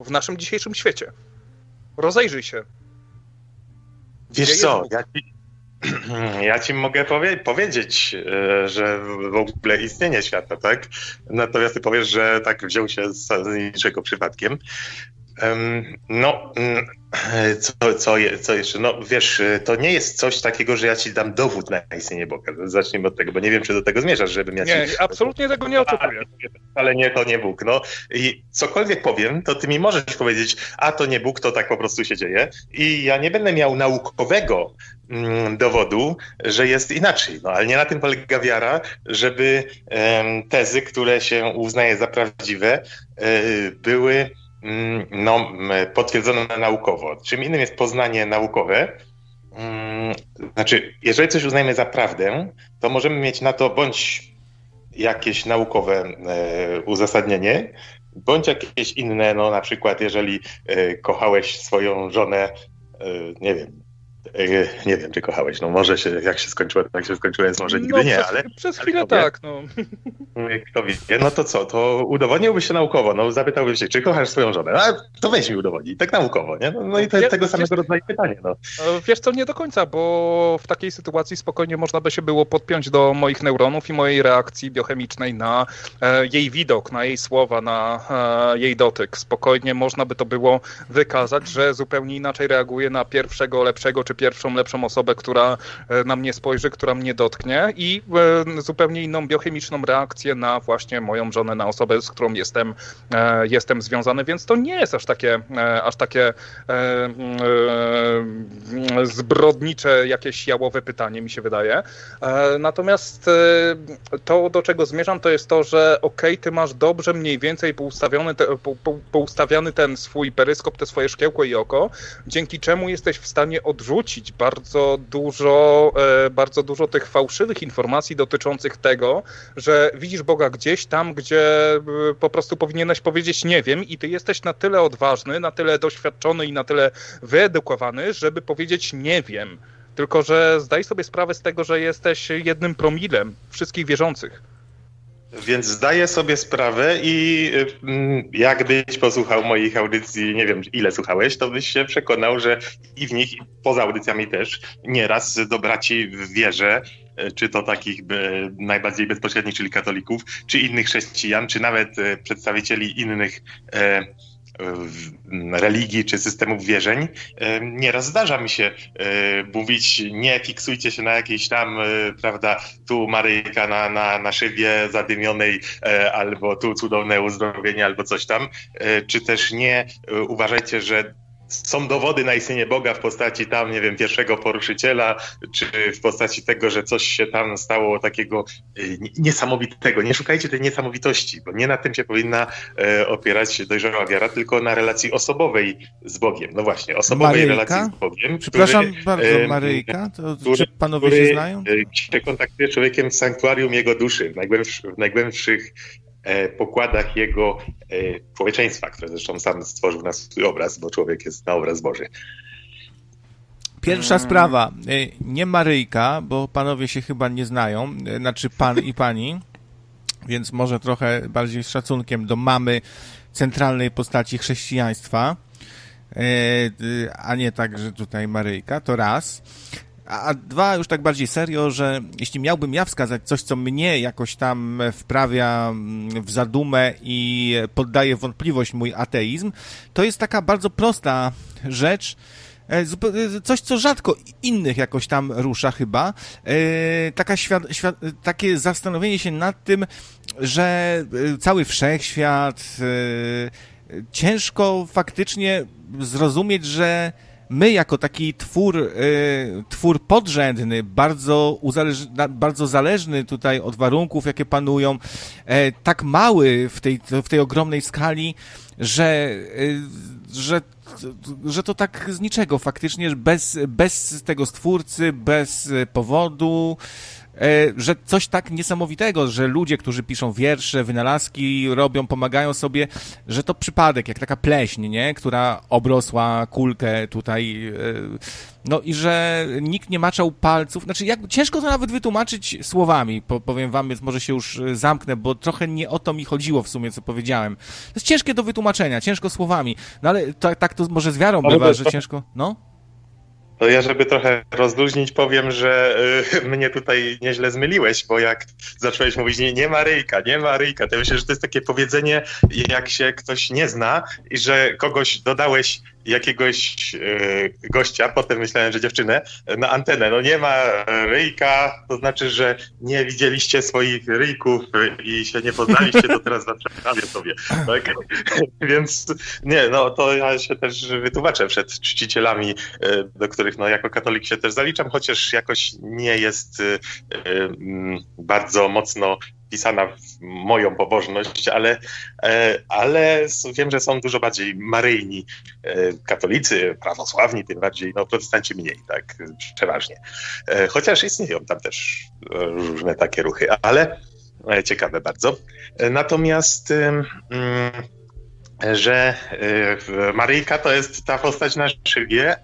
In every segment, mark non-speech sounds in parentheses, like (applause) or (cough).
w naszym dzisiejszym świecie. Rozejrzyj się. Wiesz co, ja ci, (clears throat) ja ci mogę powie powiedzieć, e, że w ogóle istnienie świata, tak? Natomiast ty powiesz, że tak wziął się z niczego przypadkiem. No, mm, (clears throat) co, co, co jeszcze? No wiesz, to nie jest coś takiego, że ja ci dam dowód na istnienie Boga. Zacznijmy od tego, bo nie wiem, czy do tego zmierzasz, żebym ja ci... Nie, absolutnie tego nie oczekuję. Ale nie, to nie Bóg. No i cokolwiek powiem, to ty mi możesz powiedzieć, a to nie Bóg, to tak po prostu się dzieje. I ja nie będę miał naukowego mm, dowodu, że jest inaczej. No ale nie na tym polega wiara, żeby tezy, które się uznaje za prawdziwe, e, były no, potwierdzone naukowo. Czym innym jest poznanie naukowe. Mm, znaczy, jeżeli coś uznajemy za prawdę, to możemy mieć na to bądź jakieś naukowe e, uzasadnienie, bądź jakieś inne, no na przykład jeżeli e, kochałeś swoją żonę, e, nie wiem, nie wiem, czy kochałeś. No może się, jak się skończyło, tak się skończyło, więc może nigdy no, nie, przez, ale... Przez chwilę tak, no. Kto wie, no to co, to udowodniłby się naukowo, no zapytałbym się, czy kochasz swoją żonę? A to weź mi udowodnij, tak naukowo, nie? No, no i te, tego samego rodzaju pytanie, no. Wiesz co, nie do końca, bo w takiej sytuacji spokojnie można by się było podpiąć do moich neuronów i mojej reakcji biochemicznej na e, jej widok, na jej słowa, na e, jej dotyk. Spokojnie można by to było wykazać, że zupełnie inaczej reaguje na pierwszego lepszego czy pierwszą lepszą osobę, która e, na mnie spojrzy, która mnie dotknie i e, zupełnie inną biochemiczną reakcję na właśnie moją żonę, na osobę, z którą jestem, e, jestem związany, więc to nie jest aż takie, aż takie zbrodnicze, jakieś jałowe pytanie, mi się wydaje. Natomiast to, do czego zmierzam, to jest to, że okej, okay, ty masz dobrze mniej więcej poustawiony, te, po, po, poustawiany ten swój peryskop, te swoje szkiełko i oko, dzięki czemu jesteś w stanie odrzucić bardzo dużo, e, bardzo dużo tych fałszywych informacji dotyczących tego, że widzisz Boga gdzieś tam, gdzie e, po prostu powinieneś powiedzieć nie wiem i ty jesteś na tyle odważny, na tyle doświadczony i na tyle wyedukowany, żeby powiedzieć nie wiem. Tylko, że zdaj sobie sprawę z tego, że jesteś jednym promilem wszystkich wierzących. Więc zdaję sobie sprawę i mm, jakbyś posłuchał moich audycji, nie wiem ile słuchałeś, to byś się przekonał, że i w nich, i poza audycjami też, nieraz do braci w wierze, e, czy to takich e, najbardziej bezpośrednich, czyli katolików, czy innych chrześcijan, czy nawet przedstawicieli innych religii czy systemów wierzeń, nieraz zdarza mi się mówić, nie fiksujcie się na jakiejś tam, prawda, tu Maryjka na, na, na szybie zadymionej, albo tu cudowne uzdrowienie, albo coś tam, czy też nie uważajcie, że są dowody na istnienie Boga w postaci tam, nie wiem, pierwszego poruszyciela, czy w postaci tego, że coś się tam stało takiego y, niesamowitego. Nie szukajcie tej niesamowitości, bo nie na tym się powinna e, opierać dojrzała wiara, tylko na relacji osobowej z Bogiem. No właśnie, osobowej Maryjka? relacji z Bogiem. Przepraszam który, bardzo, Maryjka, to który, czy panowie który, się znają? Się kontaktuje człowiekiem w sanktuarium jego duszy, w, najgłębszych, w najgłębszych E, pokładach jego e, człowieczeństwa, które zresztą sam stworzył na swój obraz, bo człowiek jest na obraz Boży. Pierwsza sprawa, e, nie Maryjka, bo panowie się chyba nie znają, znaczy pan i pani, więc może trochę bardziej z szacunkiem do mamy centralnej postaci chrześcijaństwa, a nie tak, że tutaj Maryjka, to raz. A dwa, już tak bardziej serio, że jeśli miałbym ja wskazać coś, co mnie jakoś tam wprawia mm, w zadumę i poddaje wątpliwość mój ateizm, to jest taka bardzo prosta rzecz, e, e, coś, co rzadko innych jakoś tam rusza chyba, e, taka takie zastanowienie się nad tym, że cały wszechświat ciężko faktycznie zrozumieć, że my jako taki twór, y, twór podrzędny, bardzo, uzależ, bardzo zależny tutaj od warunków, jakie panują, e, tak mały w tej, w tej ogromnej skali, że, y, że że to tak z niczego faktycznie, bez, bez tego stwórcy, bez powodu, że coś tak niesamowitego, że ludzie, którzy piszą wiersze, wynalazki, robią, pomagają sobie, że to przypadek, jak taka pleśń, nie? Która obrosła kulkę tutaj, e, no i że nikt nie maczał palców, znaczy jak, ciężko to nawet wytłumaczyć słowami, powiem wam, więc może się już e, zamknę, bo trochę nie o to mi chodziło w sumie, co powiedziałem. To jest ciężkie do wytłumaczenia, ciężko słowami, no ale tak, tak to może z wiarą bywa, że ciężko, no? To ja, żeby trochę rozluźnić, powiem, że y, (laughs) mnie tutaj nieźle zmyliłeś, bo jak zacząłeś mówić, nie, nie ma ryjka, nie ma ryjka, to myślę, że to jest takie powiedzenie, jak się ktoś nie zna i że kogoś dodałeś jakiegoś y, gościa, potem myślałem, że dziewczynę, na antenę. No nie ma ryjka, to znaczy, że nie widzieliście swoich ryjków i się nie poznaliście, to teraz naprawię sobie. Tak? (laughs) Więc nie, no to ja się też wytłumaczę przed czcicielami, do których no jako katolik się też zaliczam, chociaż jakoś nie jest bardzo mocno wpisana w moją pobożność, ale, e, ale wiem, że są dużo bardziej maryjni e, katolicy, prawosławni, tym bardziej, no protestanci mniej, tak, przeważnie. E, chociaż istnieją tam też różne takie ruchy, ale ciekawe bardzo. Natomiast mm, że y, Maryjka to jest ta postać na szybie,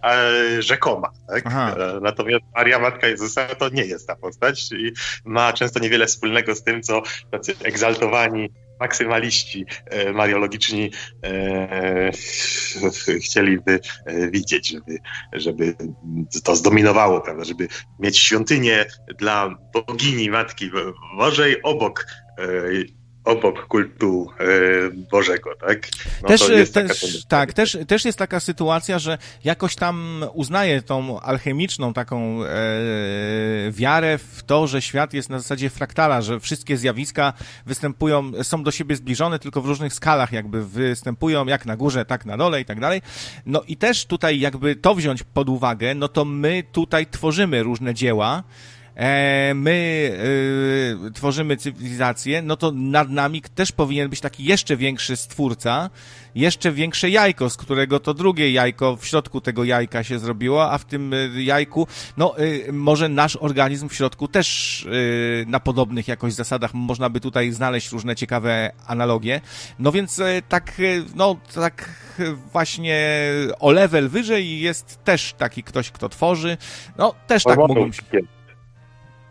rzekoma. Tak? E, natomiast Maria Matka Jezusa to nie jest ta postać i ma często niewiele wspólnego z tym, co tacy egzaltowani maksymaliści e, mariologiczni e, (laughs) chcieliby widzieć, żeby, żeby to zdominowało, prawda, żeby mieć świątynię dla bogini Matki Bożej obok obok kultu e, Bożego, tak? No też, też, tak, też, też jest taka sytuacja, że jakoś tam uznaje tą alchemiczną taką e, wiarę w to, że świat jest na zasadzie fraktala, że wszystkie zjawiska występują, są do siebie zbliżone, tylko w różnych skalach jakby występują, jak na górze, tak na dole i tak dalej. No i też tutaj jakby to wziąć pod uwagę, no to my tutaj tworzymy różne dzieła, E, my e, tworzymy cywilizację, no to nad nami też powinien być taki jeszcze większy stwórca, jeszcze większe jajko, z którego to drugie jajko w środku tego jajka się zrobiło, a w tym e, jajku, no może nasz organizm w środku też na podobnych jakoś zasadach można by tutaj znaleźć różne ciekawe analogie. No więc tak, no tak właśnie o level wyżej jest też taki ktoś, kto tworzy. No też tak mógłbym się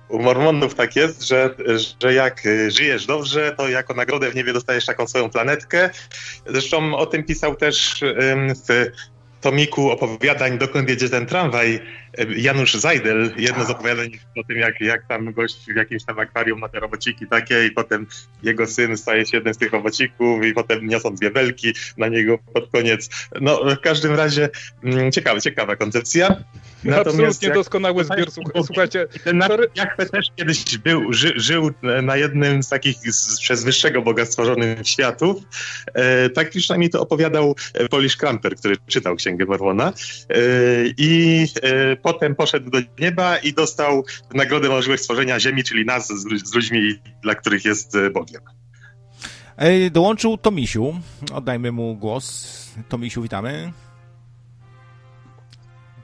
u Mormonów tak jest, że, że jak żyjesz dobrze, to jako nagrodę w niebie dostajesz taką swoją planetkę. Zresztą o tym pisał też w tomiku opowiadań Dokąd jedzie ten tramwaj Janusz Zajdel. Jedno z opowiadań o tym, jak, jak tam gość w jakimś tam akwarium ma te robociki takie i potem jego syn staje się jednym z tych robocików i potem niosą dwie belki na niego pod koniec. No w każdym razie mm, ciekawa, ciekawa koncepcja. Natomiast Absolutnie jak, doskonały zbiór. Słuchajcie, ten Jachwę też kiedyś był, ży, żył na jednym z takich z, przez wyższego Boga stworzonych światów. E, tak przynajmniej to opowiadał Polish Kramper, który czytał Księgę Mormona. E, I e, potem poszedł do nieba i dostał nagrodę możliwość stworzenia Ziemi, czyli nas z, z ludźmi, dla których jest e, Bogiem. Dołączył Tomisiu. Oddajmy mu głos. Tomisiu, witamy.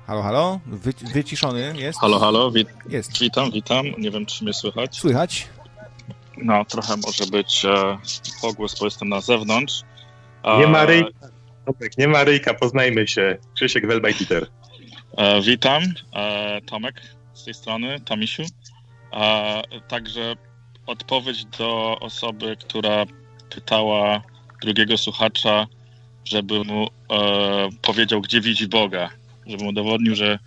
Halo, halo? Wy, wyciszony jest? Halo, halo, wit jest. witam, witam. Nie wiem, czy mnie słychać. Słychać. No, trochę może być e, pogłos, bo jestem na zewnątrz. Nie ma ryjka, nie ma ryjka, poznajmy się. Krzysiek Welbajtiter. E, witam, e, Tomek z tej strony, Tomisiu. E, także odpowiedź do osoby, która pytała drugiego słuchacza, żeby mu e, powiedział, gdzie widzi Boga żeby mu udowodnił, że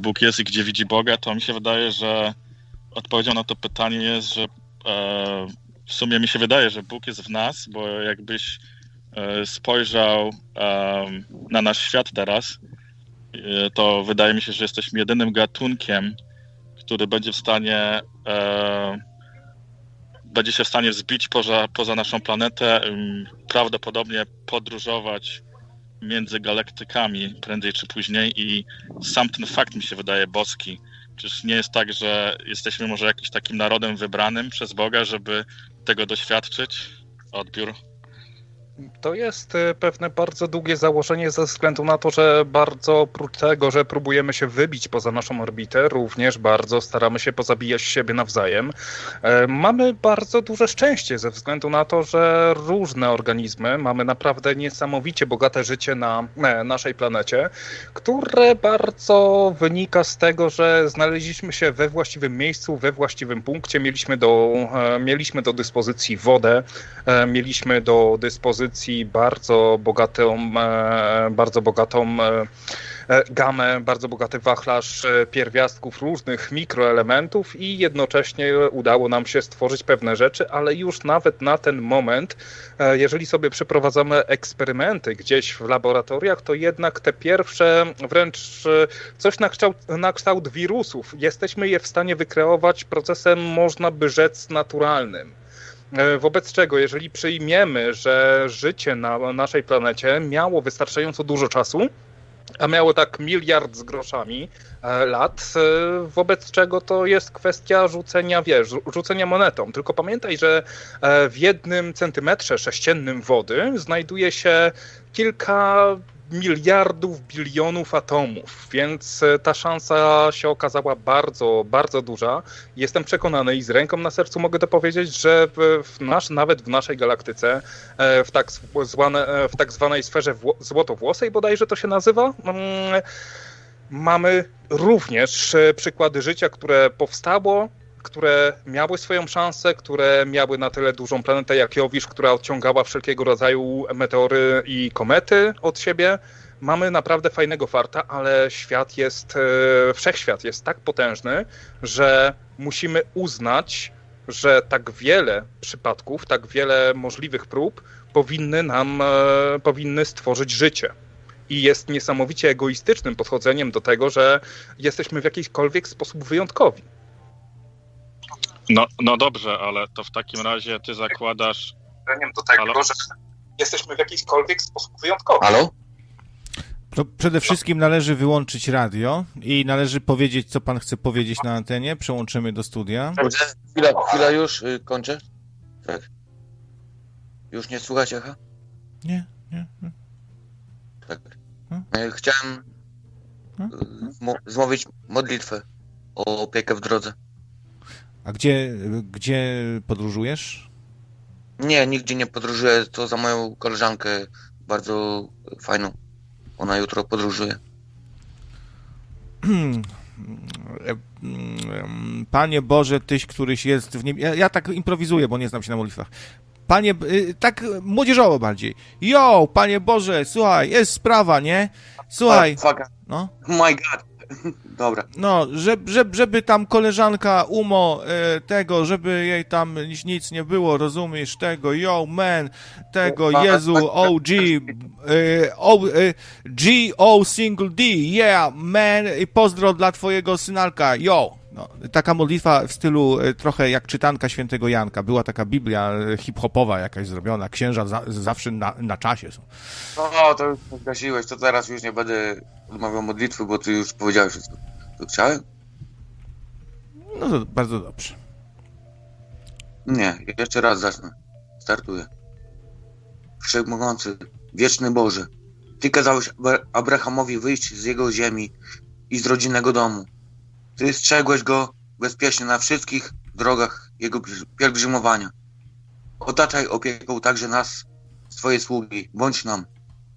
Bóg jest i gdzie widzi Boga, to mi się wydaje, że odpowiedzią na to pytanie jest, że e, w sumie mi się wydaje, że Bóg jest w nas, bo jakbyś e, spojrzał na nasz świat teraz, e, to wydaje mi się, że jesteśmy jedynym gatunkiem, który będzie w stanie będzie się w stanie wzbić poza, poza naszą planetę, prawdopodobnie podróżować między galaktykami prędzej czy później i sam ten fakt mi się wydaje boski. Czyż nie jest tak, że jesteśmy może jakimś takim narodem wybranym przez Boga, żeby tego doświadczyć? Odbiór. To jest y, pewne bardzo długie założenie ze względu na to, że bardzo oprócz tego, że próbujemy się wybić poza naszą orbitę, również bardzo staramy się pozabijać siebie nawzajem. E, mamy bardzo duże szczęście ze względu na to, że różne organizmy, mamy naprawdę niesamowicie bogate życie na e, naszej planecie, które bardzo wynika z tego, że znaleźliśmy się we właściwym miejscu, we właściwym punkcie, mieliśmy do, e, mieliśmy do dyspozycji wodę, mieliśmy do dyspozycji bardzo bogatą, e, bardzo bogatą e, e, gamę, bardzo bogaty wachlarz pierwiastków różnych mikroelementów i jednocześnie udało nam się stworzyć pewne rzeczy, ale już nawet na ten moment, jeżeli sobie przeprowadzamy eksperymenty gdzieś w laboratoriach, to jednak te pierwsze wręcz coś na kształt, na kształt wirusów, jesteśmy je w stanie wykreować procesem, można by rzec, naturalnym. E, wobec czego, jeżeli przyjmiemy, że życie na naszej planecie miało wystarczająco dużo czasu, a miało tak miliard z groszami e, lat, e, wobec czego to jest kwestia rzucenia, wiesz, rzucenia monetą. Tylko pamiętaj, że w jednym centymetrze sześciennym wody znajduje się kilka miliardów, bilionów atomów, więc e, ta szansa się okazała bardzo, bardzo duża. Jestem przekonany i z ręką na sercu mogę to powiedzieć, że w nasz, nawet w naszej galaktyce, e, w tak, zwane, e, w tak zwanej sferze złotowłosej bodajże to się nazywa, mm, mamy również przykłady życia, które powstało które miały swoją szansę, które miały na tyle dużą planetę jak Jowisz, która odciągała wszelkiego rodzaju meteory i komety od siebie. Mamy naprawdę fajnego farta, ale świat jest, e, wszechświat jest tak potężny, że musimy uznać, że tak wiele przypadków, tak wiele możliwych prób powinny nam, e, powinny stworzyć życie i jest niesamowicie egoistycznym podchodzeniem do tego, że jesteśmy w jakikolwiek sposób wyjątkowi. No, no dobrze, ale to w takim razie ty zakładasz. do tego, Halo? że jesteśmy w jakikolwiek sposób wyjątkowi. Halo? To przede wszystkim należy wyłączyć radio i należy powiedzieć, co pan chce powiedzieć na antenie. Przełączymy do studia. Chwila, chwila już, y, kończę. Tak. Już nie słuchać echa? Nie, nie. nie. Tak. Hmm? Chciałem hmm? zmówić modlitwę o opiekę w drodze. A gdzie, gdzie podróżujesz? Nie, nigdzie nie podróżuję. To za moją koleżankę bardzo fajną. Ona jutro podróżuje. (clears throat) Panie Boże, Tyś, któryś jest w niebie. Ja, ja, tak improwizuję, bo nie znam się na modlitwach. Panie, y, tak młodzieżowo bardziej. Jo, Panie Boże, słuchaj, jest sprawa, nie? Słuchaj. No. My God. Dobra. No, żeby, żeby, żeby tam koleżanka Umo e, tego, żeby jej tam nic, nic nie było, rozumiesz, tego, yo, man, tego, Jezu, OG, e, o, e, G, O, single D, yeah, man, i pozdro dla twojego synalka, yo. No, taka modlitwa w stylu e, trochę jak czytanka świętego Janka. Była taka Biblia e, hip-hopowa jakaś zrobiona. Księża za, zawsze na, na, czasie są. No, to już zgasiłeś. To teraz już nie będę odmawiał modlitwy, bo ty już powiedziałeś wszystko. To chciałem? No to bardzo dobrze. Nie, jeszcze raz zacznę. Startuję. Wszechmogący, wieczny Boże, Ty kazałeś Abrahamowi wyjść z jego ziemi i z rodzinnego domu ty strzegłeś go bezpiecznie na wszystkich drogach jego pielgrzymowania. Otaczaj opieką także nas, Twoje sługi. Bądź nam,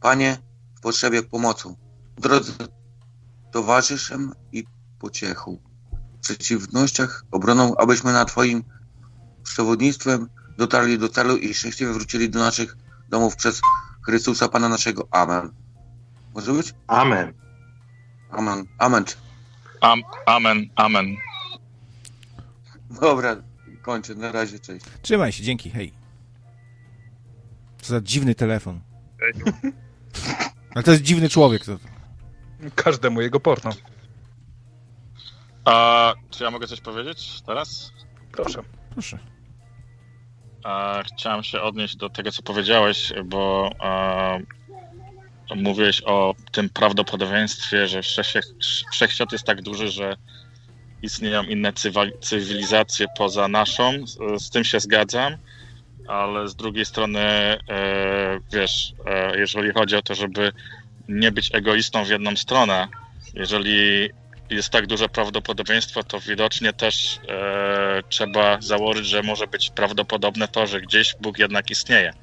Panie, w potrzebie pomocą. W drodze towarzyszem i pociechą. W przeciwnościach obroną, abyśmy na Twoim przewodnictwem dotarli do celu i szczęśliwie wrócili do naszych domów przez Chrystusa Pana naszego. Amen. Może być? Amen. Amen. Amen. Am, amen, amen. Dobra, kończę. Na razie, cześć. Trzymaj się, dzięki, hej. Co za dziwny telefon. Ale to jest dziwny człowiek. To... Każdemu jego porno. A czy ja mogę coś powiedzieć teraz? Proszę. Proszę. A, chciałem się odnieść do tego, co powiedziałeś, bo a, mówiłeś o tym prawdopodobieństwie, że wszechświat jest tak duży, że istnieją inne cywilizacje poza naszą. Z tym się zgadzam. ale z drugiej strony, e, wiesz, e, jeżeli chodzi o to, żeby nie być egoistą w jedną stronę, jeżeli jest tak duże prawdopodobieństwo, to widocznie też e, trzeba założyć, że może być prawdopodobne to, że gdzieś Bóg jednak istnieje.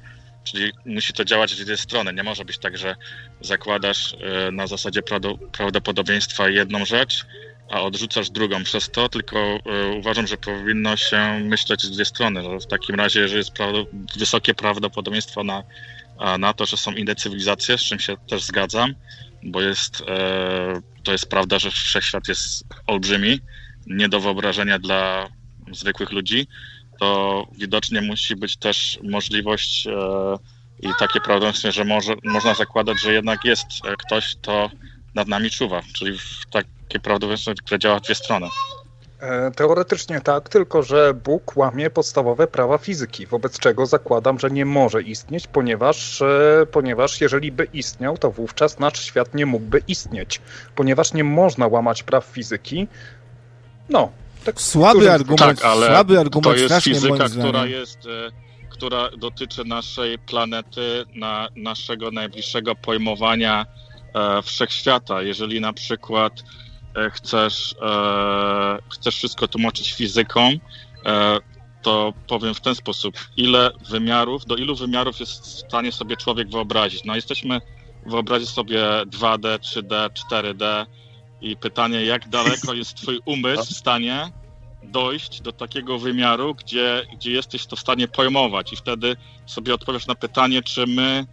Czyli musi to działać z jednej strony. Nie może być tak, że zakładasz e, na zasadzie prawdopodobieństwa jedną rzecz, a odrzucasz drugą przez to, tylko e, uważam, że powinno się myśleć z dwie strony. Że w takim razie, jeżeli jest wysokie prawdopodobieństwo na, na to, że są inne cywilizacje, z czym się też zgadzam, bo jest, e, to jest prawda, że wszechświat jest olbrzymi, nie do wyobrażenia dla zwykłych ludzi, to widocznie musi być też możliwość e, i takie prawdopodobieństwo, że może, można zakładać, że jednak jest ktoś, kto nad nami czuwa, czyli takie prawdopodobieństwo, które działa w dwie strony. E, teoretycznie tak, tylko że Bóg łamie podstawowe prawa fizyki, wobec czego zakładam, że nie może istnieć, ponieważ, e, ponieważ jeżeli by istniał, to wówczas nasz świat nie mógłby istnieć, ponieważ nie można łamać praw fizyki. No, tak słaby argument, tak, ale słaby argument to jest fizyka, która jest e, która dotyczy naszej planety, na naszego najbliższego pojmowania e, wszechświata. Jeżeli na przykład E, chcesz, e, chcesz wszystko tłumaczyć fizyką, e, to powiem w ten sposób, ile wymiarów, do ilu wymiarów jest w stanie sobie człowiek wyobrazić. No jesteśmy, wyobrazić sobie 2D, 3D, 4D i pytanie, jak daleko jest twój umysł w stanie dojść do takiego wymiaru, gdzie, gdzie jesteś to w stanie pojmować i wtedy sobie odpowiesz na pytanie, czy my,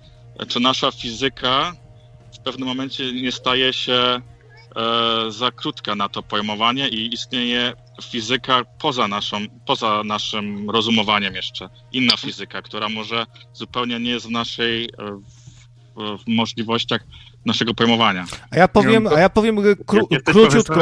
czy nasza fizyka w pewnym momencie nie staje się E, za krótka na to pojmowanie i istnieje fizyka poza, naszą, poza naszym rozumowaniem jeszcze. Inna fizyka, która może zupełnie nie jest w naszej e, w, w możliwościach naszego pojmowania. A ja powiem, a ja powiem kró, króciutko.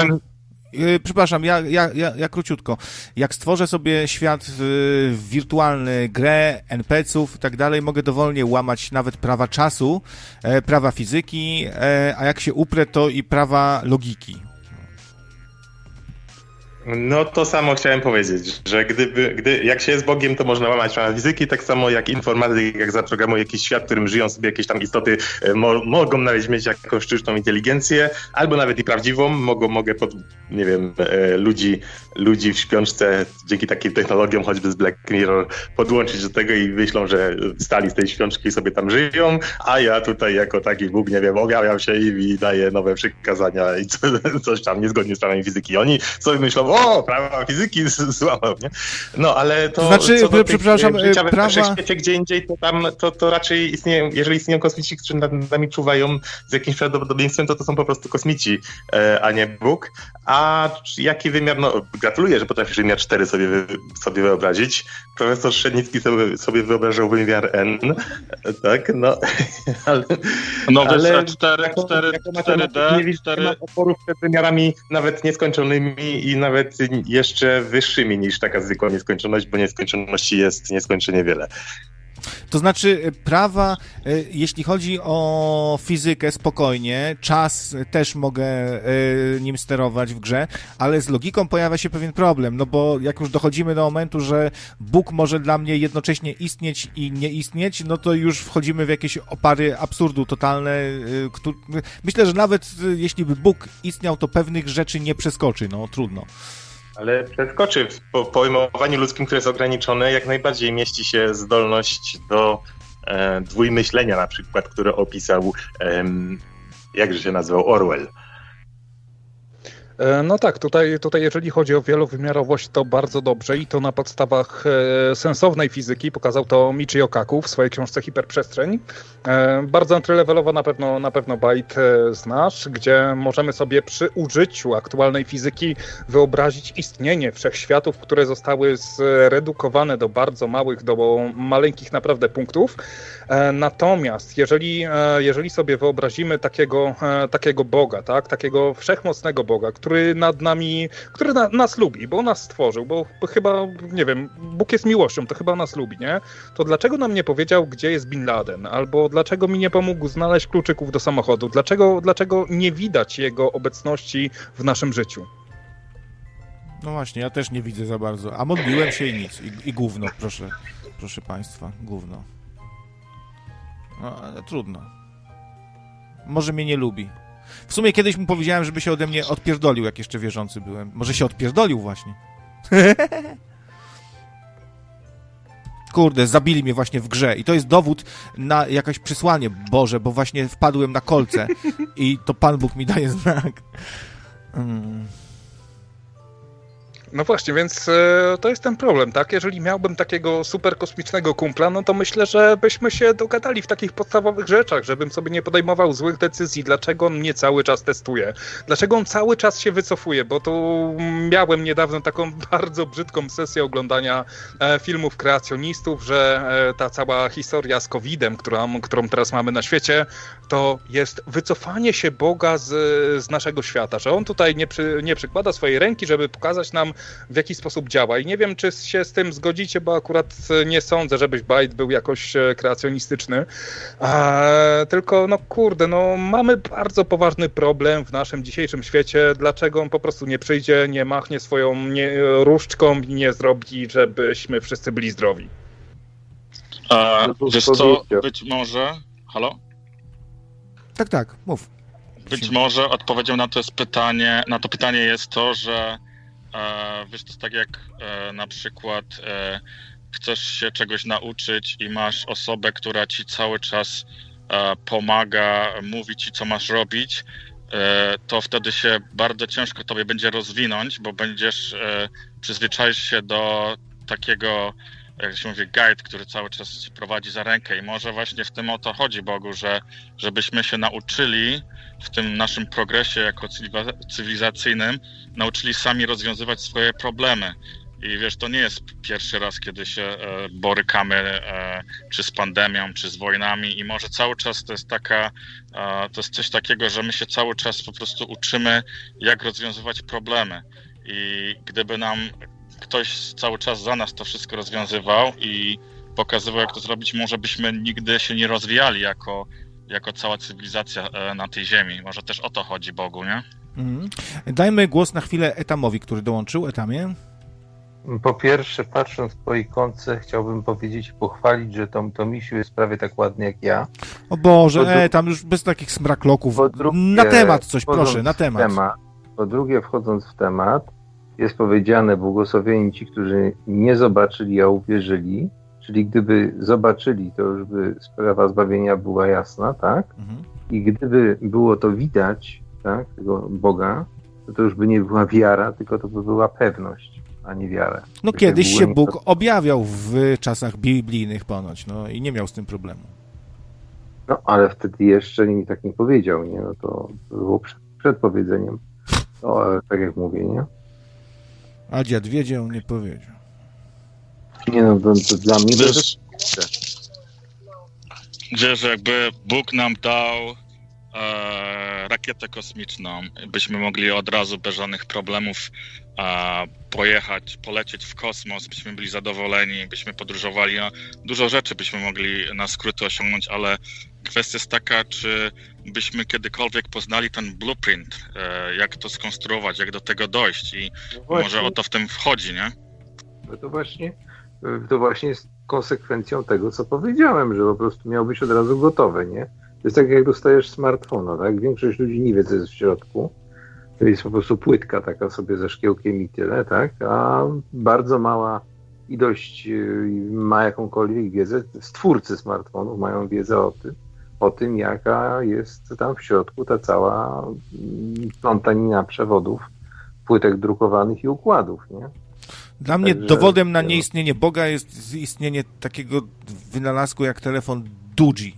Y, przepraszam, ja, ja, ja, ja króciutko. Jak stworzę sobie świat y, wirtualny, grę, NPC-ów i tak dalej, mogę dowolnie łamać nawet prawa czasu, e, prawa fizyki, e, a jak się uprę, to i prawa logiki. No to samo chciałem powiedzieć, że gdyby, gdy, jak się jest Bogiem, to można łamać prawa fizyki, tak samo jak informatyk, jak zaprogramuje jakiś świat, w którym żyją sobie jakieś tam istoty, e, mo, mogą nawet mieć jakąś sztuczną inteligencję, albo nawet i prawdziwą, mogą, mogę pod, nie wiem, e, ludzi, ludzi w śpiączce dzięki takim technologiom, choćby z Black Mirror, podłączyć do tego i myślą, że stali z tej śpiączki sobie tam żyją, a ja tutaj jako taki Bóg, nie wiem, objawiam się im i daję nowe przykazania i co, (laughs) coś tam niezgodnie z prawami fizyki. Oni sobie myślą, o, prawa fizyki (laughs) złamał, nie? No, ale to... znaczy, co do przepraszam, tych, e, prawa... W świecie gdzie indziej, to tam, to, to raczej istnieją, jeżeli istnieją kosmici, którzy nad nami czuwają z jakimś prawdopodobieństwem, to to są po prostu kosmici, e, a nie Bóg. A jaki wymiar, no gratuluję, że potrafisz wymiar 4 sobie, sobie wyobrazić. Profesor Szednicki sobie, sobie wyobrażał wymiar N, tak, no, (laughs) ale... No, ale 4, 4, 4D, nie 4... oporów przed wymiarami nawet nieskończonymi i nawet jeszcze wyższymi niż taka zwykła nieskończoność, bo nieskończoności jest nieskończenie wiele. To znaczy, e, prawa, e, jeśli chodzi o fizykę, spokojnie, czas też mogę e, nim sterować w grze, ale z logiką pojawia się pewien problem, no bo jak już dochodzimy do momentu, że Bóg może dla mnie jednocześnie istnieć i nie istnieć, no to już wchodzimy w jakieś opary absurdu totalne. Myślę, że nawet jeśli by Bóg istniał, to pewnych rzeczy nie przeskoczy, no trudno. Ale przeskoczy. W pojmowaniu ludzkim, które jest ograniczone, jak najbardziej mieści się zdolność do e, dwójmyślenia na przykład, które opisał, e, jakże się nazywał, Orwell. E, no tak, tutaj, tutaj jeżeli chodzi o wielowymiarowość, to bardzo dobrze i to na podstawach e, sensownej fizyki pokazał to Michio Kaku w swojej książce Hiperprzestrzeń. E, bardzo entry-levelowo na pewno, na pewno Byte znasz, gdzie możemy sobie przy użyciu aktualnej fizyki wyobrazić istnienie wszechświatów, które zostały zredukowane do bardzo małych, do maleńkich naprawdę punktów. Natomiast jeżeli, jeżeli sobie wyobrazimy takiego, takiego Boga, tak, takiego wszechmocnego Boga, który nad nami, który na, nas lubi, bo nas stworzył, bo, chyba, nie wiem, Bóg jest miłością, to chyba nas lubi, nie? To dlaczego nam nie powiedział, gdzie jest Bin Laden? Albo dlaczego mi nie pomógł znaleźć kluczyków do samochodu? Dlaczego, dlaczego nie widać jego obecności w naszym życiu? No właśnie, ja też nie widzę za bardzo. A modliłem się i nic. I, i gówno, proszę, proszę państwa, gówno. No, ale trudno. Może mnie nie lubi. W sumie kiedyś mu powiedziałem, żeby się ode mnie odpierdolił, jak jeszcze wierzący byłem. Może się odpierdolił właśnie. (laughs) Kurde, zabili mnie właśnie w grze. I to jest dowód na jakieś przysłanie Boże, bo właśnie wpadłem na kolce i to Pan Bóg mi daje znak. Mm. No właśnie, więc e, to jest ten problem, tak? Jeżeli miałbym takiego super kosmicznego kumpla, no to myślę, że byśmy się dogadali w takich podstawowych rzeczach, żebym sobie nie podejmował złych decyzji. Dlaczego on mnie cały czas testuje? Dlaczego on cały czas się wycofuje? Bo tu miałem niedawno taką (laughs) bardzo brzydką sesję oglądania e, filmów kreacjonistów, że e, ta cała historia z COVID-em, którą, którą teraz mamy na świecie, to jest wycofanie się Boga z, z naszego świata, że on tutaj nie, przy, nie przykłada swojej ręki, żeby pokazać nam, w jaki sposób działa. I nie wiem, czy się z tym zgodzicie, bo akurat nie sądzę, żebyś Byte był jakoś e, kreacjonistyczny. A, tylko, no kurde, no mamy bardzo poważny problem w naszym dzisiejszym świecie. Dlaczego on po prostu nie przyjdzie, nie machnie swoją nie, różdżką i nie zrobi, żebyśmy wszyscy byli zdrowi? A, wiesz co, być może... Halo? Tak, tak, mów. Być może odpowiedzią na to jest pytanie, na to pytanie jest to, że e, wiesz, to tak jak e, na przykład e, chcesz się czegoś nauczyć i masz osobę, która ci cały czas e, pomaga, mówi ci, co masz robić, to wtedy się bardzo ciężko tobie będzie rozwinąć, bo będziesz przyzwyczaisz się do takiego jak się mówi, guide, który cały czas prowadzi za rękę i może właśnie w tym o to chodzi Bogu, że żebyśmy się nauczyli w tym naszym progresie jako cywilizacyjnym, nauczyli sami rozwiązywać swoje problemy. I wiesz, to nie jest pierwszy raz, kiedy się e, borykamy e, czy z pandemią, czy z wojnami, i może cały czas to jest taka, e, to jest coś takiego, że my się cały czas po prostu uczymy, jak rozwiązywać problemy. I gdyby nam ktoś cały czas za nas to wszystko rozwiązywał i pokazywał, jak to zrobić, może byśmy nigdy się nie rozwijali jako, jako cała cywilizacja e, na tej ziemi. Może też o to chodzi Bogu, nie? Mhm. Dajmy głos na chwilę Etamowi, który dołączył. Etamie? Po pierwsze, patrząc po ikonce, chciałbym powiedzieć i pochwalić, że Tom Tomisiu jest prawie tak ładny jak ja. O Boże, dru... e, tam już bez takich smrakloków. Drugie, na temat coś, proszę, na temat. temat. Po drugie, wchodząc w temat, jest powiedziane, błogosławieni ci, którzy nie zobaczyli, a uwierzyli. Czyli gdyby zobaczyli, to już by sprawa zbawienia była jasna, tak? Mhm. I gdyby było to widać, tak, tego Boga, to to już by nie była wiara, tylko to by była pewność, a nie wiara. No to kiedyś się Bóg to... objawiał w czasach biblijnych ponoć, no i nie miał z tym problemu. No, ale wtedy jeszcze mi tak nie powiedział, nie? No to, to było przed, przed powiedzeniem. No, ale tak jak mówię, nie? A dziad wiedział, nie powiedział. Nie no, to, to dla mnie to jest... Wiesz, jakby Bóg nam dał e, rakietę kosmiczną, byśmy mogli od razu bez żadnych problemów e, pojechać, polecieć w kosmos, byśmy byli zadowoleni, byśmy podróżowali, no, dużo rzeczy byśmy mogli na skróty osiągnąć, ale kwestia jest taka, czy byśmy kiedykolwiek poznali ten blueprint, e, jak to skonstruować, jak do tego dojść i no może o to w tym wchodzi, nie? No to właśnie, to właśnie jest konsekwencją tego, co powiedziałem, że po prostu miał być od razu gotowy, nie? To jest tak, jak dostajesz smartfona, tak? Większość ludzi nie wie, co jest w środku. To jest po prostu płytka taka sobie ze szkiełkiem i tyle, tak? A bardzo mała ilość y, ma jakąkolwiek wiedzę. Stwórcy smartfonów mają wiedzę o tym, o tym, jaka jest tam w środku ta cała mm, plątanina przewodów, płytek drukowanych i układów, nie? Dla mnie Także, dowodem na nieistnienie Boga jest istnienie takiego wynalazku jak telefon Duji.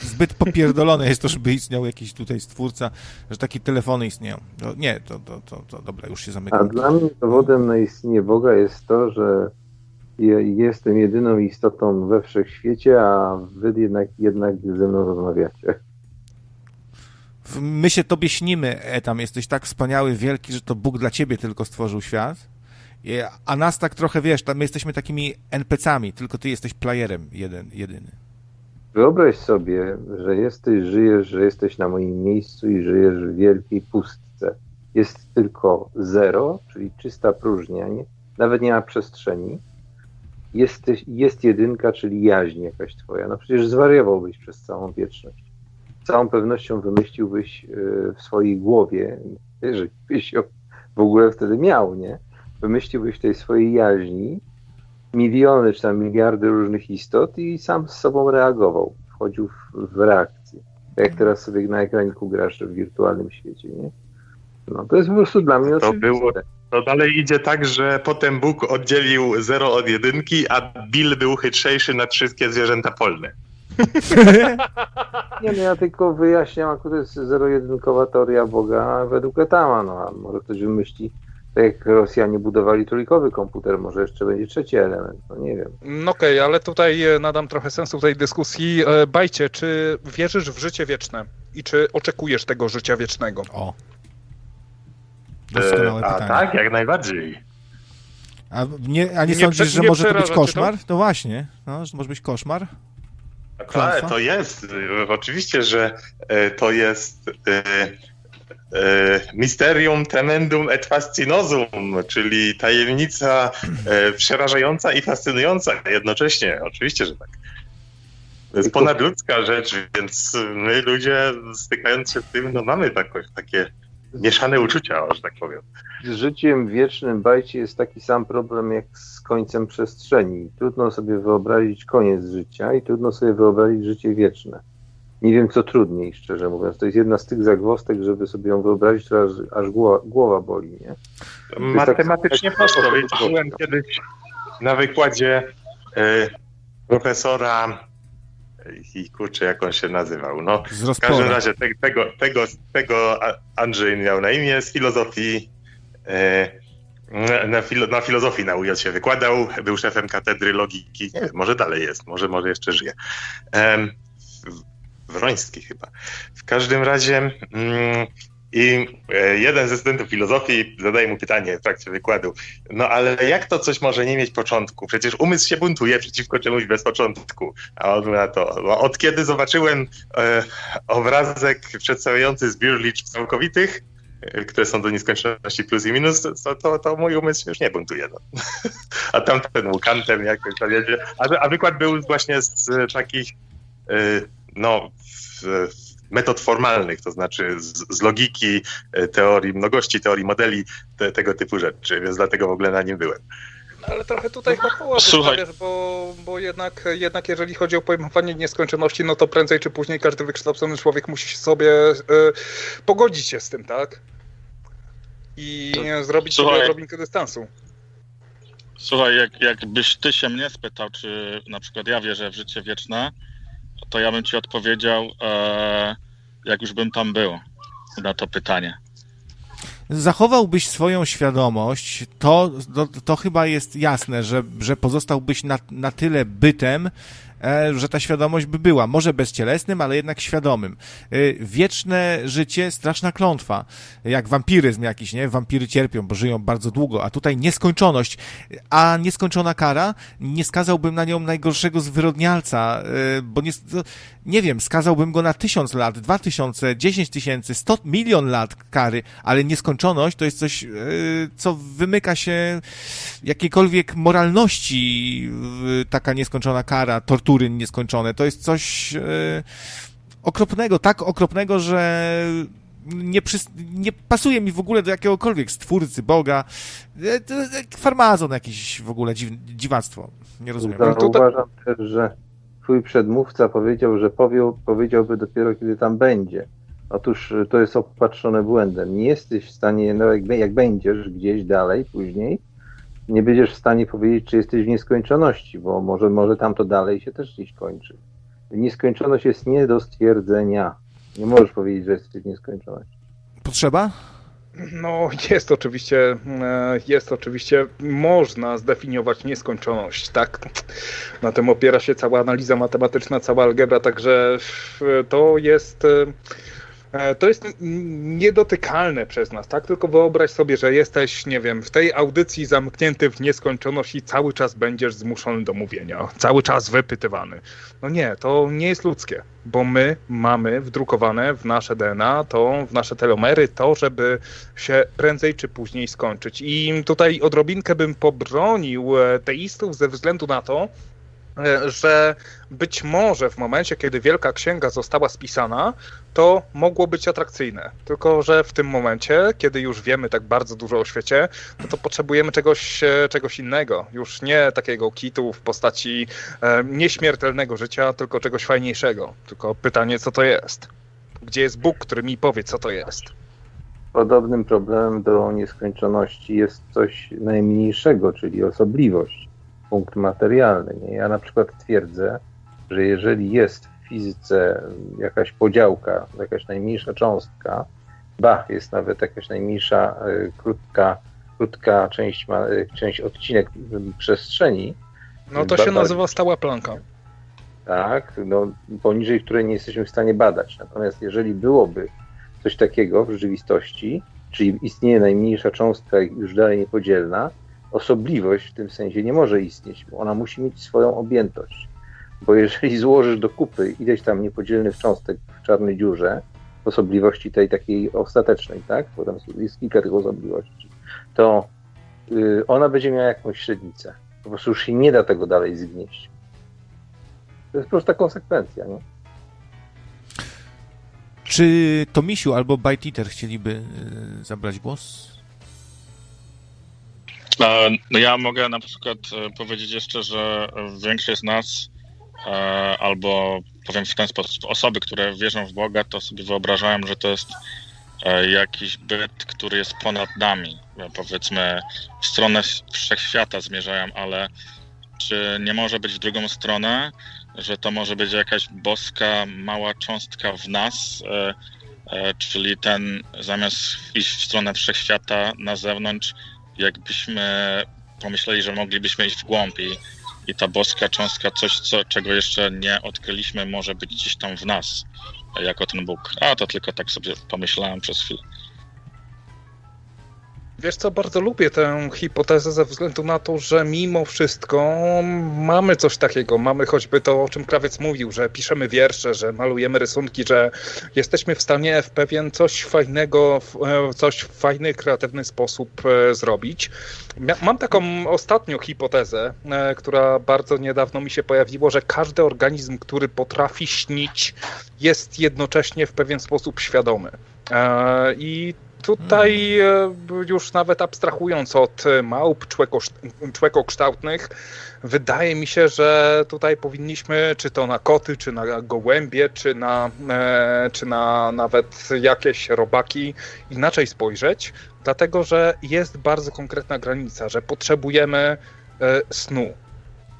Zbyt popierdolone jest to, żeby istniał jakiś tutaj stwórca, że takie telefony istnieją. No, nie, to, to, to, to dobra, już się zamykam. A dla mnie dowodem na istnienie Boga jest to, że jestem jedyną istotą we wszechświecie, a wy jednak, jednak ze mną rozmawiacie. My się tobie śnimy, Etam, jesteś tak wspaniały, wielki, że to Bóg dla ciebie tylko stworzył świat. A nas tak trochę, wiesz, my jesteśmy takimi NPC-ami, tylko ty jesteś playerem jeden, jedyny. Wyobraź sobie, że jesteś, żyjesz, że jesteś na moim miejscu i żyjesz w wielkiej pustce. jest tylko zero, czyli czysta próżnia, nie, nawet nie ma przestrzeni. Jest, jest jedynka, czyli jaźń jakaś twoja. No przecież zwariowałbyś przez całą wieczność. Z całą pewnością wymyśliłbyś y, w swojej głowie, jeżeli byś ją w ogóle wtedy miał, nie? Wymyśliłbyś tej swojej jaźni miliony czy tam miliardy różnych istot i sam z sobą reagował. Wchodził w, w reakcję. Tak jak teraz sobie na ekraniku grasz w wirtualnym świecie, nie? No to jest po prostu dla mnie To oczywiste. było- To dalej idzie tak, że potem Bóg oddzielił 0 od jedynki, a Bill był chytrzejszy nad wszystkie zwierzęta polne. Nie, no ja tylko wyjaśniam, akurat jest zero-jedynkowa teoria Boga według Etama, no a może ktoś wymyśli, tak jak Rosjanie budowali trójkowy komputer, może jeszcze będzie trzeci element, no nie wiem. No Okej, ale tutaj e, nadam trochę sensu tej dyskusji. E, Bajcie, czy wierzysz w życie wieczne i czy oczekujesz tego życia wiecznego? O. Doskonałe E, a pytanie. tak, jak najbardziej. A nie, a nie, Nie sądzisz, prze- że nie może to być koszmar? To właśnie. No, że może być koszmar. Ale to jest, e, oczywiście, że to jest mysterium tremendum et fascinosum, czyli tajemnica e, przerażająca i fascynująca jednocześnie. Oczywiście, że tak. To jest ponadludzka rzecz, więc my ludzie stykając się z tym, no mamy takoś, takie mieszane uczucia, że tak powiem. Z życiem wiecznym bajcie jest taki sam problem jak z końcem przestrzeni. Trudno sobie wyobrazić koniec życia i trudno sobie wyobrazić życie wieczne. Nie wiem, co trudniej, szczerze mówiąc. To jest jedna z tych zagwostek, żeby sobie ją wyobrazić, to aż, aż głowa, głowa boli, nie? Matematycznie tak- prosto. tak- Byłem kiedyś na wykładzie e, profesora i kurczę, jak on się nazywał. No, Z w każdym razie te, tego, tego, tego Andrzej miał na imię z filozofii. E, na, filo, na filozofii na UJ się wykładał, był szefem katedry logiki. Nie wiem, może dalej jest, może, może jeszcze żyje. W- Wroński chyba. W każdym razie mm, i e, jeden ze studentów filozofii zadaje mu pytanie w trakcie wykładu. No ale jak to coś może nie mieć początku? Przecież umysł się buntuje przeciwko czemuś bez początku. A on na to, no, od kiedy zobaczyłem e, obrazek przedstawiający zbiór liczb całkowitych, e, które są do nieskończoności plus i minus, to, to, to mój umysł już nie buntuje. No. (laughs) A tamten był kantem jakoś, to. A, a wykład był właśnie z takich, e, no, w, metod formalnych, to znaczy z, z logiki, e, teorii mnogości, teorii modeli, te, tego typu rzeczy, więc dlatego w ogóle na nim byłem. Ale trochę tutaj Słuchaj. wystawiasz, bo, bo jednak, jednak jeżeli chodzi o pojmowanie nieskończoności, no to prędzej czy później każdy wykształcony człowiek musi sobie e, pogodzić się z tym, tak? I zrobić Słuchaj. sobie odrobinkę dystansu. Słuchaj, jak, jakbyś ty się mnie spytał, czy na przykład ja wierzę w życie wieczne, to ja bym ci odpowiedział, e, jak już bym tam był na to pytanie. Zachowałbyś swoją świadomość, to, to, to chyba jest jasne, że, że pozostałbyś na, na tyle bytem, że ta świadomość by była. Może bezcielesnym, ale jednak świadomym. E, wieczne życie, straszna klątwa. Jak wampiryzm jakiś, nie? Wampiry cierpią, bo żyją bardzo długo, a tutaj nieskończoność. A nieskończona kara, nie skazałbym na nią najgorszego zwyrodnialca, e, bo nie, nie wiem, skazałbym go na tysiąc lat, dwa tysiące, dziesięć tysięcy, sto milion lat kary, ale nieskończoność to jest coś, e, co wymyka się jakiejkolwiek moralności, e, taka nieskończona kara, tortury nieskończone. To jest coś e, okropnego, tak okropnego, że nie, przys- nie pasuje mi w ogóle do jakiegokolwiek stwórcy, Boga. E, Farmazon jakiś w ogóle, dziw, dziwactwo. Nie rozumiem. Uważam też, że twój przedmówca powiedział, że powie, powiedziałby dopiero, kiedy tam będzie. Otóż y, to jest opatrzone błędem. Nie jesteś w stanie, no jak, jak będziesz gdzieś dalej, później, nie będziesz w stanie powiedzieć, czy jesteś w nieskończoności, bo może, może tam to dalej się też gdzieś kończy. Nieskończoność jest nie do stwierdzenia. Nie możesz powiedzieć, że jesteś w nieskończoności. Potrzeba? No, jest oczywiście, e, jest oczywiście, można zdefiniować nieskończoność, tak? Na tym opiera się cała analiza matematyczna, cała algebra, także e, to jest, e, to jest niedotykalne przez nas, tak? Tylko wyobraź sobie, że jesteś, nie wiem, w tej audycji zamknięty w nieskończoność i cały czas będziesz zmuszony do mówienia, cały czas wypytywany. No nie, to nie jest ludzkie, bo my mamy wdrukowane w nasze DNA, to w nasze telomery, to, żeby się prędzej czy później skończyć. I tutaj odrobinkę bym pobronił e, teistów ze względu na to, E, że być może w momencie, kiedy Wielka Księga została spisana, to mogło być atrakcyjne. Tylko, że w tym momencie, kiedy już wiemy tak bardzo dużo o świecie, no to potrzebujemy czegoś, e, czegoś innego. Już nie takiego kitu w postaci e, nieśmiertelnego życia, tylko czegoś fajniejszego. Tylko pytanie, co to jest? Gdzie jest Bóg, który mi powie, co to jest? Podobnym problemem do nieskończoności jest coś najmniejszego, czyli osobliwość punkt materialny. Nie? Ja na przykład twierdzę, że jeżeli jest w fizyce jakaś podziałka, jakaś najmniejsza cząstka, ba, jest nawet jakaś najmniejsza y, krótka, krótka część, ma, y, część odcinek przestrzeni. No to się nazywa stała planka. Tak, no, poniżej której nie jesteśmy w stanie badać. Natomiast jeżeli byłoby coś takiego w rzeczywistości, czyli istnieje najmniejsza cząstka już dalej niepodzielna, osobliwość w tym sensie nie może istnieć, bo ona musi mieć swoją objętość. Bo jeżeli (laughs) złożysz do kupy ileś tam niepodzielnych cząstek w czarnej dziurze, osobliwości tej takiej ostatecznej, tak? Bo tam jest kilka tych osobliwości, to yy, ona będzie miała jakąś średnicę. Po prostu już się nie da tego dalej zgnieść. To jest prosta konsekwencja, nie? Czy Tomisiu albo Bite Eater chcieliby yy, zabrać głos? No ja mogę na przykład e, powiedzieć jeszcze, że większość z nas e, albo powiem w ten sposób, osoby, które wierzą w Boga, to sobie wyobrażają, że to jest e, jakiś byt, który jest ponad nami. Powiedzmy, w stronę wszechświata zmierzają, ale czy nie może być w drugą stronę, że to może być jakaś boska, mała cząstka w nas, czyli ten zamiast iść w stronę wszechświata na zewnątrz, jakbyśmy pomyśleli, że moglibyśmy iść w głąb i, i ta boska cząstka, coś, co, czego jeszcze nie odkryliśmy, może być gdzieś tam w nas, jako ten Bóg. A to tylko tak sobie pomyślałem przez chwilę. Wiesz co, bardzo lubię tę hipotezę ze względu na to, że mimo wszystko mamy coś takiego. Mamy choćby to, o czym krawiec mówił, że piszemy wiersze, że malujemy rysunki, że jesteśmy w stanie w pewien coś fajnego, e, coś w fajny, kreatywny sposób e, zrobić. Mam taką ostatnią hipotezę, e, która bardzo niedawno mi się pojawiła, że każdy organizm, który potrafi śnić, jest jednocześnie w pewien sposób świadomy. I Tutaj e, już nawet abstrahując od małp człekokształtnych, wydaje mi się, że tutaj powinniśmy, czy to na koty, czy na gołębie, czy na, e, czy na nawet jakieś robaki, inaczej spojrzeć, dlatego że jest bardzo konkretna granica, że potrzebujemy e, snu.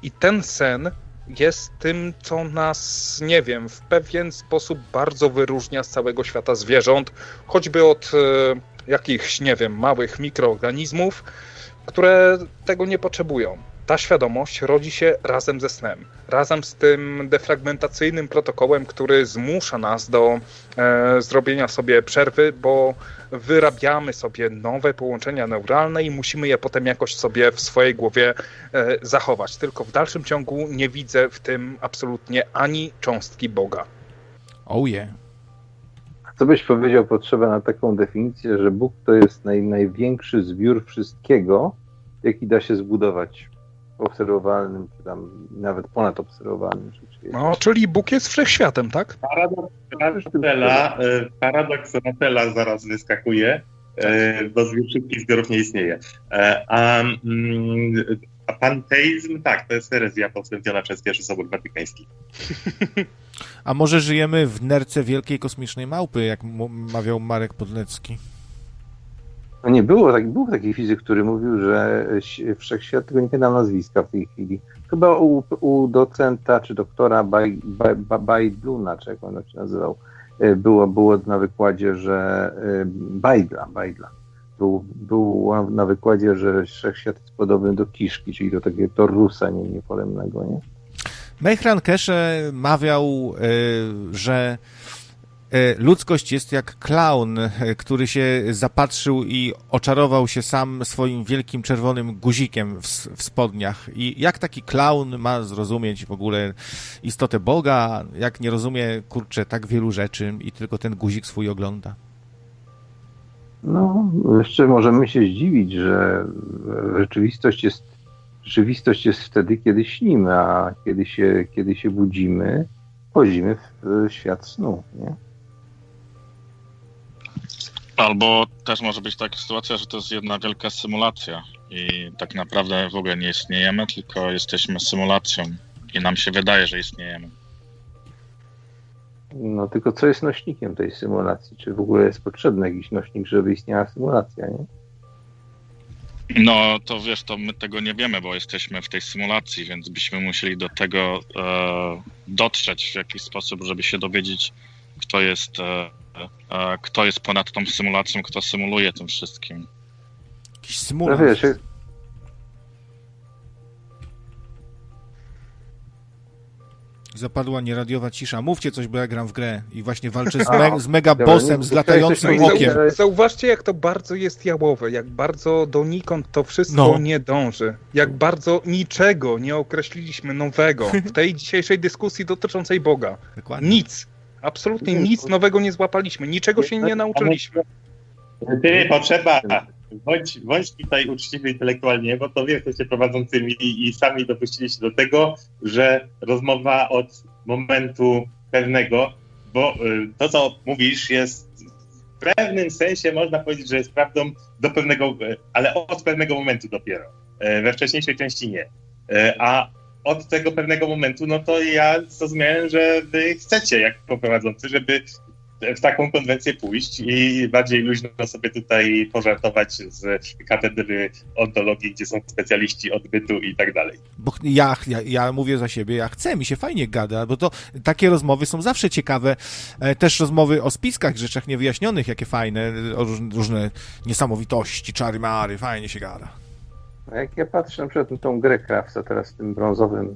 I ten sen jest tym, co nas, nie wiem, w pewien sposób bardzo wyróżnia z całego świata zwierząt, choćby od e, jakichś, nie wiem, małych mikroorganizmów, które tego nie potrzebują. Ta świadomość rodzi się razem ze snem, razem z tym defragmentacyjnym protokołem, który zmusza nas do e, zrobienia sobie przerwy, bo wyrabiamy sobie nowe połączenia neuralne i musimy je potem jakoś sobie w swojej głowie e, zachować. Tylko w dalszym ciągu nie widzę w tym absolutnie ani cząstki Boga. Oh yeah. Co byś powiedział, potrzeba na taką definicję, że Bóg to jest naj, największy zbiór wszystkiego, jaki da się zbudować obserwowalnym, czy tam nawet ponad obserwowalnym. No, czyli Bóg jest wszechświatem, tak? Paradoks Rattela, e, paradoks Rattela zaraz wyskakuje, e, bo zbiór wszystkich zbiorów nie istnieje. E, a, mm, a panteizm, tak, to jest herezja potwierdzona przez pierwszy Sobór Watykański. (laughs) A może żyjemy w nerce wielkiej kosmicznej małpy, jak mawiał Marek Podlecki? No nie było, tak, był taki fizyk, który mówił, że wszechświat, tego nie pamiętam nazwiska w tej chwili, chyba u, u docenta czy doktora Bajdluna, czy jak on się nazywał, e, było, było na wykładzie, że e, Bajdla, Bajdla. Był, był na wykładzie, że wszechświat jest podobny do kiszki, czyli do takiego torusa nie, niepolemnego, nie? Mechran Kesze mawiał, e, że ludzkość jest jak klaun, e, który się zapatrzył i oczarował się sam swoim wielkim czerwonym guzikiem w, w spodniach. I jak taki klaun ma zrozumieć w ogóle istotę Boga, jak nie rozumie, kurczę, tak wielu rzeczy i tylko ten guzik swój ogląda? No, jeszcze możemy się zdziwić, że rzeczywistość jest, rzeczywistość jest wtedy, kiedy śnimy, a kiedy się, kiedy się budzimy, wchodzimy w świat snu. Nie? Albo też może być taka sytuacja, że to jest jedna wielka symulacja i tak naprawdę w ogóle nie istniejemy, tylko jesteśmy symulacją i nam się wydaje, że istniejemy. No tylko co jest nośnikiem tej symulacji? Czy w ogóle jest potrzebny jakiś nośnik, żeby istniała symulacja, nie? No to wiesz, to my tego nie wiemy, bo jesteśmy w tej symulacji, więc byśmy musieli do tego e, dotrzeć w jakiś sposób, żeby się dowiedzieć, kto jest, e, e, kto jest ponad tą symulacją, kto symuluje tym wszystkim. Jakiś No symulant. wiesz, Zapadła nieradiowa cisza. Mówcie coś, bo ja gram w grę i właśnie walczę z, me z mega bossem z latającym (laughs) okiem. Zauważcie, jak to bardzo jest jałowe, jak bardzo donikąd to wszystko No. nie dąży, jak bardzo niczego nie określiliśmy nowego w tej dzisiejszej dyskusji dotyczącej Boga. Dokładnie. Nic, absolutnie nic nowego nie złapaliśmy, niczego się nie nauczyliśmy. Ty, potrzeba. Bądź, bądź tutaj uczciwy intelektualnie, bo to wy jesteście prowadzącymi i, i sami dopuściliście do tego, że rozmowa od momentu pewnego, bo y, to, co mówisz, jest w pewnym sensie można powiedzieć, że jest prawdą do pewnego, y, ale od pewnego momentu dopiero. Y, We wcześniejszej części nie. Y, A od tego pewnego momentu, no to ja zrozumiałem, że wy chcecie, jako prowadzący, żeby w taką konwencję pójść i bardziej luźno sobie tutaj pożartować z katedry ontologii, gdzie są specjaliści odbytu i tak dalej. Bo ja, ja, ja mówię za siebie, ja chcę, mi się fajnie gada, bo to takie rozmowy są zawsze ciekawe. E, Też rozmowy o spiskach, rzeczach niewyjaśnionych, jakie fajne, o róż, różne niesamowitości, czary mary, fajnie się gada. A jak ja patrzę na przykład na tą grę Krawca teraz w tym brązowym,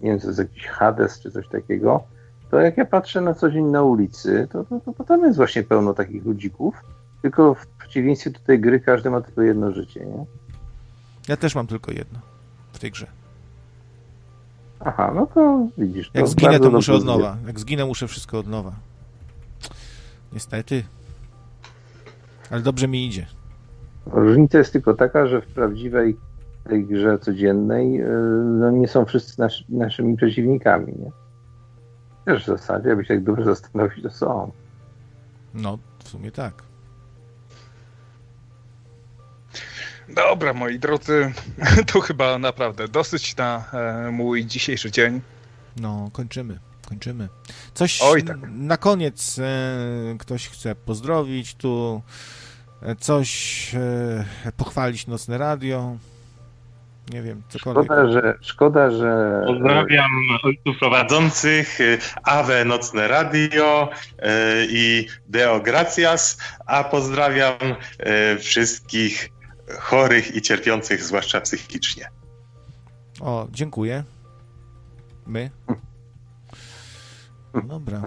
nie wiem, to jest jakiś Hades czy coś takiego, to jak ja patrzę na co dzień na ulicy, to, to, to, to tam jest właśnie pełno takich ludzików, tylko w przeciwieństwie do tej gry każdy ma tylko jedno życie, nie? Ja też mam tylko jedno w tej grze. Aha, no to widzisz. Jak to zginę, to muszę od nowa. Jak zginę, muszę wszystko od nowa. Niestety. Ale dobrze mi idzie. Różnica jest tylko taka, że w prawdziwej tej grze codziennej yy, no nie są wszyscy nasz, naszymi przeciwnikami, nie? Też w zasadzie, jakby się tak dobrze zastanowić, to są. No, w sumie tak. Dobra, moi drodzy, (laughs) to chyba naprawdę dosyć na e, mój dzisiejszy dzień. No, kończymy. Kończymy. Coś Oj, tak. na koniec e, ktoś chce pozdrowić tu, coś e, pochwalić Nocne Radio. Nie wiem, cokolwiek. Szkoda, że, szkoda, że Pozdrawiam ojców prowadzących, Awe Nocne Radio y, i Deo Gracias, a pozdrawiam y, wszystkich chorych i cierpiących, zwłaszcza psychicznie. O, dziękuję. My. (laughs) Dobra.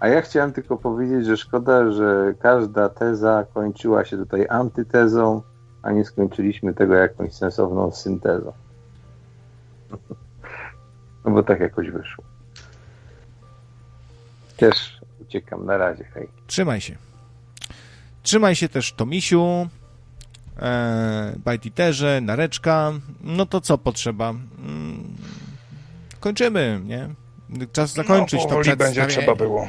A ja chciałem tylko powiedzieć, że szkoda, że każda teza kończyła się tutaj antytezą, a nie skończyliśmy tego jakąś sensowną syntezą. (laughs) No bo tak jakoś wyszło. Też uciekam na razie, hej. Trzymaj się. Trzymaj się też Tomisiu, e, Bajtiterze, Nareczka. No to co potrzeba? Mm, kończymy, nie? Czas zakończyć no, to powoli będzie przedstawienie. trzeba było.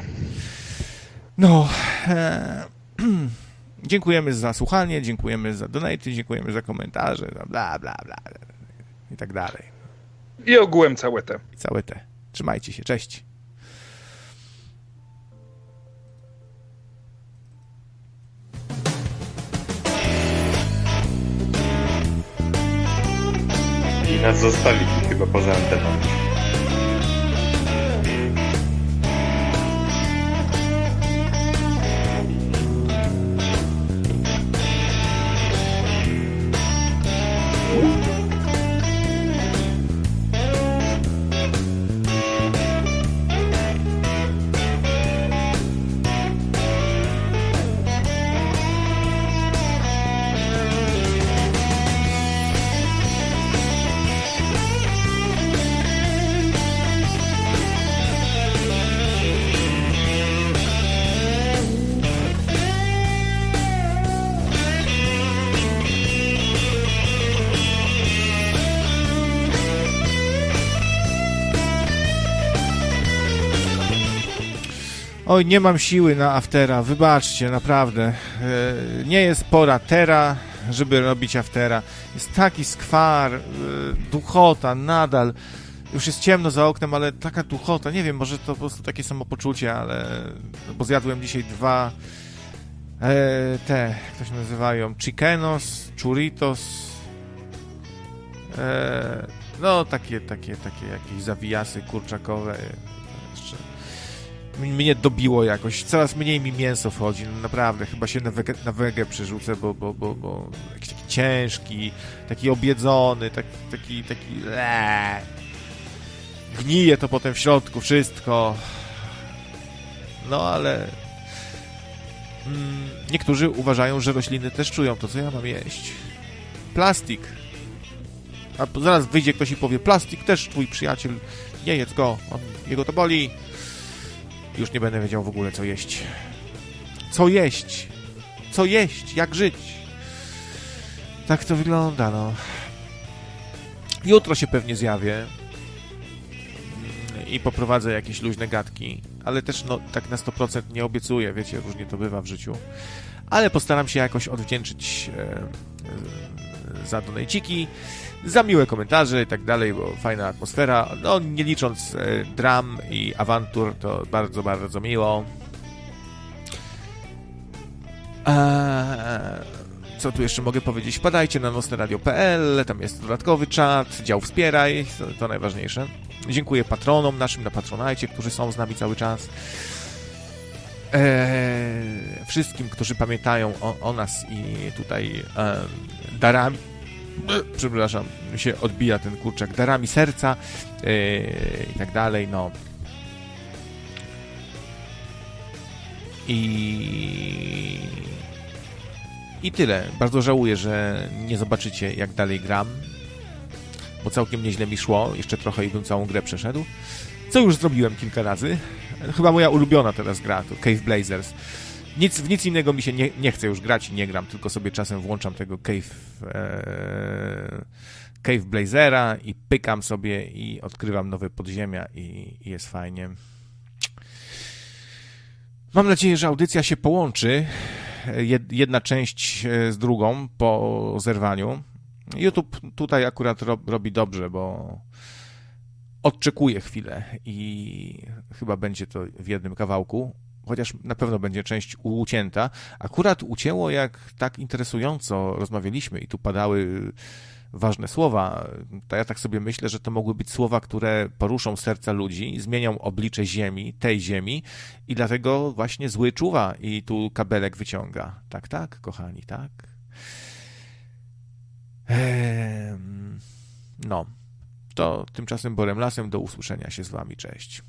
No, e, (clears throat) dziękujemy za słuchanie, dziękujemy za donaty, dziękujemy za komentarze, za bla, bla, bla i tak dalej. I ogółem całe te. I całe te. Trzymajcie się, cześć. I nas zostawili chyba poza anteną. Oj, nie mam siły na aftera, wybaczcie, naprawdę. E, nie jest pora tera, żeby robić aftera. Jest taki skwar, e, duchota nadal. Już jest ciemno za oknem, ale taka duchota. Nie wiem, może to po prostu takie samopoczucie, ale... Bo zjadłem dzisiaj dwa... E, te, jak to się nazywają? Chikenos, churritos... E, no, takie, takie, takie jakieś zawijasy kurczakowe. Mnie dobiło jakoś. Coraz mniej mi mięso wchodzi. No naprawdę, chyba się na wege, na wege przerzucę, bo, bo, bo, bo jakiś taki ciężki, taki obiedzony, taki, taki, taki eee. Gnije to potem w środku wszystko. No ale mm, niektórzy uważają, że rośliny też czują to, co ja mam jeść. Plastik. A zaraz wyjdzie ktoś i powie, plastik też twój przyjaciel, nie jedz go, on, jego to boli. Już nie będę wiedział w ogóle, co jeść. Co jeść? Co jeść? Jak żyć? Tak to wygląda, no. Jutro się pewnie zjawię i poprowadzę jakieś luźne gadki, ale też no, tak na 100% nie obiecuję, wiecie, różnie to bywa w życiu. Ale postaram się jakoś odwdzięczyć e, e, za donajciki, za miłe komentarze i tak dalej, bo fajna atmosfera. No, nie licząc e, dram i awantur, to bardzo, bardzo miło. Eee, co tu jeszcze mogę powiedzieć? Wpadajcie na nocneradio.pl, tam jest dodatkowy czat, dział wspieraj, to, to najważniejsze. Dziękuję patronom naszym na Patronajcie, którzy są z nami cały czas. Eee, wszystkim, którzy pamiętają o, o nas i tutaj e, darami, przepraszam, się odbija ten kurczak darami serca yy, i tak dalej, no. I... I tyle. Bardzo żałuję, że nie zobaczycie, jak dalej gram, bo całkiem nieźle mi szło. Jeszcze trochę i bym całą grę przeszedł. Co już zrobiłem kilka razy. Chyba moja ulubiona teraz gra to Cave Blazers. Nic, w nic innego mi się nie, nie chce już grać i nie gram, tylko sobie czasem włączam tego Cave, e, Cave Blazera i pykam sobie i odkrywam nowe podziemia i, i jest fajnie. Mam nadzieję, że audycja się połączy, jedna część e, z drugą po zerwaniu. YouTube tutaj akurat robi dobrze, bo odczekuje chwilę i chyba będzie to w jednym kawałku chociaż na pewno będzie część ucięta. Akurat ucięło, jak tak interesująco rozmawialiśmy i tu padały ważne słowa. To ja tak sobie myślę, że to mogły być słowa, które poruszą serca ludzi, zmienią oblicze ziemi, tej ziemi i dlatego właśnie zły czuwa i tu kabelek wyciąga. Tak, tak, kochani, tak. Ehm, no, to tymczasem Borem Lasem do usłyszenia się z wami. Cześć.